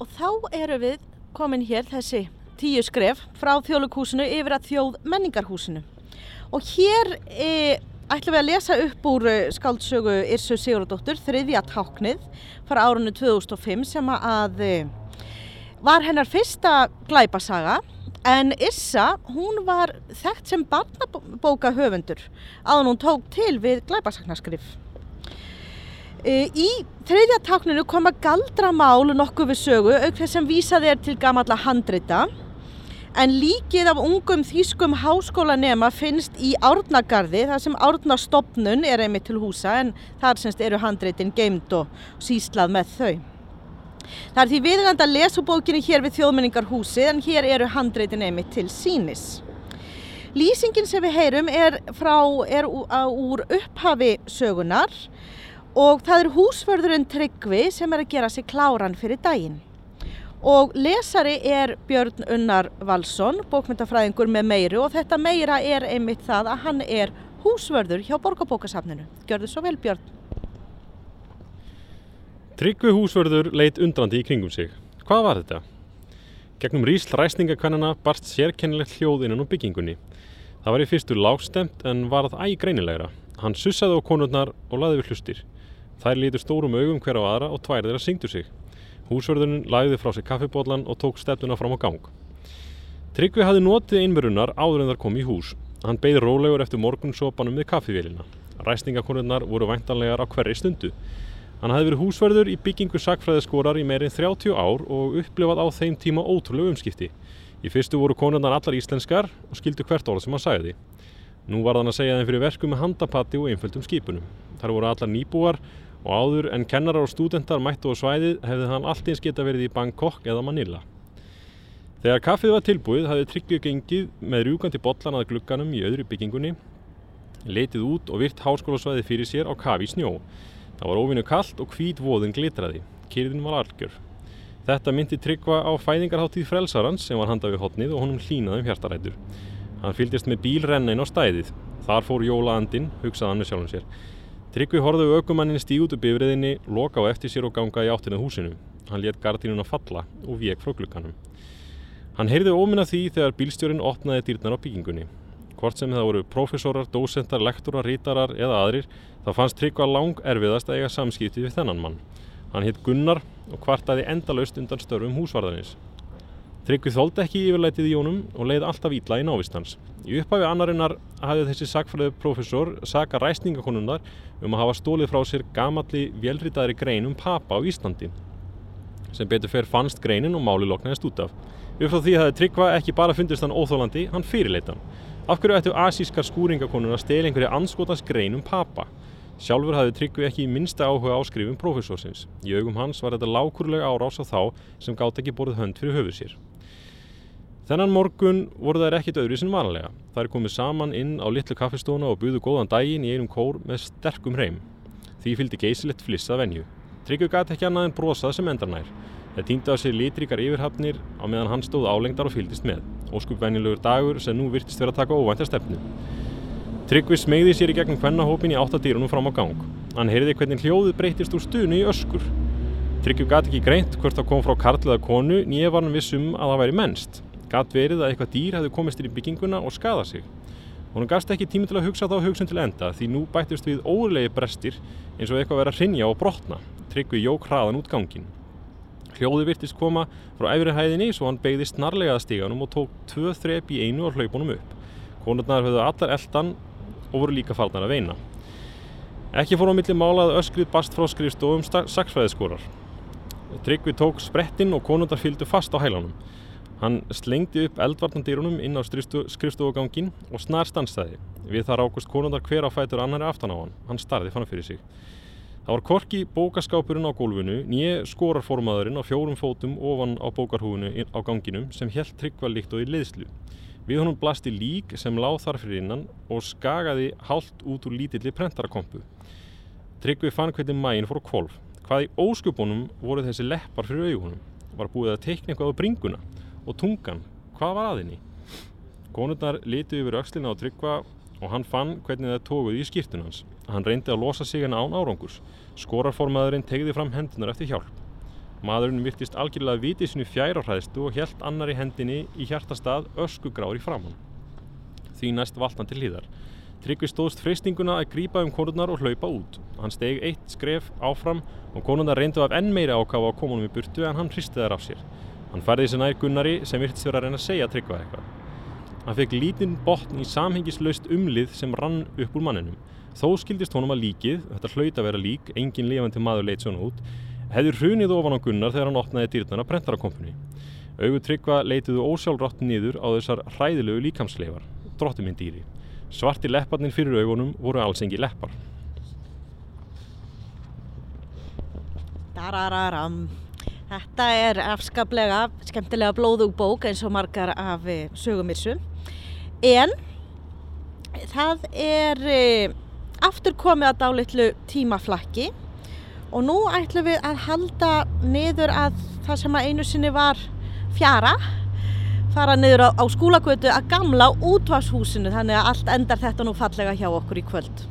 og þá eru við komin hér þessi tíu skref frá þjóðlugshúsinu yfir að þjóð menningarhúsinu. Og hér e, ætlum við að lesa upp úr e, skáldsögu Irsu Sigurðardóttur, þriðja táknið, frá árunni 2005 sem að e, var hennar fyrsta glæpasaga en Irsa, hún var þekkt sem barnabóka höfundur að hún tók til við glæpasagnaskrif. E, í þriðja tákninu koma galdramál nokkuð við sögu auk þess sem vísaði er til gamalla handrita en líkið af ungum þýskum háskólanema finnst í Árnagarði þar sem Árnastofnun er einmitt til húsa en þar semst eru handritin geimt og síslað með þau. Það er því viðgand að lesa bókinu hér við þjóðmenningarhúsi en hér eru handritin einmitt til sínis. Lýsingin sem við heyrum er, frá, er úr upphafi sögunar og það er húsförðurinn Tryggvi sem er að gera sig kláran fyrir daginn. Og lesari er Björn Unnar Valsson, bókmyndafræðingur með meiru og þetta meira er einmitt það að hann er húsvörður hjá Borgabókasafninu. Gjörðu svo vel Björn. Tryggvi húsvörður leitt undrandi í kringum sig. Hvað var þetta? Gegnum rísl ræsningakvennana barst sérkennilegt hljóð innan á byggingunni. Það var í fyrstu lágstemt en var það æg greinilegra. Hann sussaði á konurnar og laði við hlustir. Þær lítur stórum augum hver á aðra og tvær þeirra syngdu sig. Húsverðunin lagði frá sig kaffibótlan og tók stefnuna fram á gang. Tryggvi hafði notið einverunnar áður en þar kom í hús. Hann beigði rólegur eftir morgunsopanum við kaffivélina. Ræstingakonurnar voru væntanlegar á hverri stundu. Hann hafði verið húsverður í byggingu sakfræðiskorar í meirinn 30 ár og upplifað á þeim tíma ótrúlegu umskipti. Í fyrstu voru konurnar allar íslenskar og skildu hvert orð sem hann sagði. Nú var þann að segja þeim fyrir verku með handapatti og einföldum skipunum. Þar voru allar nýbúar og áður en kennarar og stúdendar mættu á svæðið hefði hann allt eins geta verið í Bangkok eða Manila. Þegar kaffið var tilbúið hafði Tryggvi gengið með rjúkandi botlan að glugganum í öðru byggingunni, leitið út og virt háskólasvæði fyrir sér á kafi í snjó. Það var óvinnu kallt og hvít voðin glitraði. Kyrðin var algjör. Þetta myndi Tryggva á fæðingarháttíð frelsarans sem var handað við hotnið og honum hlínaðum hjartarætur. Hann fylgist með bíl renna inn á stæðið. Þar fór jólaandinn, hugsaði hann með sjálfum sér. Tryggvi horfði aukumannin stíð út úr bifriðinni, loka á eftir sér og ganga í áttinað húsinu. Hann let gardínuna falla og vek frá glukkanum. Hann heyrði óminna því þegar bílstjórin opnaði dýrnar á byggingunni. Hvort sem það voru profesorar, dósentar, lektorar, rítarar eða aðrir, þá fannst Tryggva lang erfiðast að eiga samskipti við þennan mann. Hann hitt Gunnar og kvartaði endalaust undan störfum húsvarðarins. Tryggvi þóldi ekki yfirleitið í jónum og leiði alltaf ítla í návistans. Í upphafi annarinnar hafði þessi sagfræðu profesor saga ræsningakonunnar um að hafa stólið frá sér gamalli velritaðri grein um papa á Íslandi. Sem betur fer fannst greinin og máli loknaðist út af. Upp frá því hafði Tryggva ekki bara fundist hann óþólandi, hann fyrirleitan. Af hverju ættu asískar skúringakonun að stela einhverja anskotans grein um papa? Sjálfur hafði Tryggvi ekki minnsta áhuga á skrifum profesorsins. Í augum hans var þetta lákurlega árás á þá sem gátt ekki borðið hönd fyrir höfuð sér. Þennan morgun voru þær ekkit öðru sem vanlega. Þær komið saman inn á litlu kaffestóna og buðu góðan daginn í einum kór með sterkum hreim. Því fylgdi geysilegt flissað venju. Tryggju gæti ekki annað en brosað sem endarnær. Það týndi á sér litríkar yfirhafnir á meðan hann stóð álengdar og fylgdist með. Óskup venjulegur dagur sem nú virtist verið að taka óvænta stefnu. Tryggvi smegði sér í gegnum hvennahópin í áttadýrunum fram á gang. Hann heyrði hvernig hljóðið breytist úr stunu í öskur. Tryggvi gæti ekki greint hvort það kom frá karliða konu nýja var hann vissum að það væri mennst. Gat verið að eitthvað dýr hefði komist inn í bygginguna og skadað sig. Hún gafst ekki tími til að hugsa þá hugsun til enda því nú bættist við órlegi brestir eins og eitthvað verið að rinja og brotna. Tryggvi jók hraðan út gangin. Hljóði virtist koma frá æfri hæðinni svo hann beigði snarlega að stíganum og tók tvö þrep í einu og hlaupunum upp. Konurnar höfðu allar eldan og voru líka farnar að veina. Ekki fór á milli málað öskrið bast frá skrifstofum saksfræðiskorar. Tryggvi tók sprettinn og konundar fylgdu fast á hælanum. Hann slengdi upp eldvarnandýrunum inn á skrifstofugangin og snar stansaði. Við þar ákust konundar hver á fætur annari aftan á hann. Hann starði fann fyrir sig. Það var korki bókaskápurinn á gólfinu, nýje skorarformaðurinn á fjórum fótum ofan á bókarhúinu á ganginum sem helt tryggva líkt og í liðslu. Við honum blasti lík sem láð þar fyrir innan og skagaði hálft út úr lítilli prentarakompu. Tryggvi fann hvernig mægin fór kvolf. Hvað í óskupunum voru þessi leppar fyrir augunum? Var búið að teikna eitthvað á bringuna? Og tungan, hvað var aðinni? Konurnar liti yfir aukslina á tryggva og hann fann hvernig það tókuði í skýrtunans. Hann reyndi að losa sig en án árangurs. Skorarformaðurinn tegði fram hendunar eftir hjálp. Maðurinn virtist algjörlega vitið sinu fjær á hræðstu og helt annar í hendinni í hjartastað öskugrár í framann. Því næst valt hann til hlýðar. Tryggvi stóðst freystinguna að grípa um konurnar og hlaupa út. Hann steg eitt skref áfram og konurnar reyndu af enn meiri ákafa á komunum í burtu en hann hristi þær af sér. Hann færði sér nær Gunnari sem virtist vera að reyna að segja Tryggva eitthvað. Hann fekk lítinn botn í samhengislaust umlið sem rann upp úr manninum. Þó skildist honum að líkið, þetta hlaut að vera lík, engin lifandi maður leitt svona út, hefði hrunið ofan á Gunnar þegar hann opnaði dýrnana prentarakompunni. Augu Tryggva leitiðu ósjálfrátt niður á þessar hræðilegu líkamsleifar, drottuminn dýri. Svarti lepparnir fyrir augunum voru alls engi leppar. Darararam. Þetta er afskaplega skemmtilega blóðug bók eins og margar af eh, sögumissu. En það er e, aftur komið að dálitlu tímaflakki og nú ætlum við að halda niður að það sem að einu sinni var fjara fara niður á, á skúlagötu að gamla útvashúsinu þannig að allt endar þetta nú fallega hjá okkur í kvöld.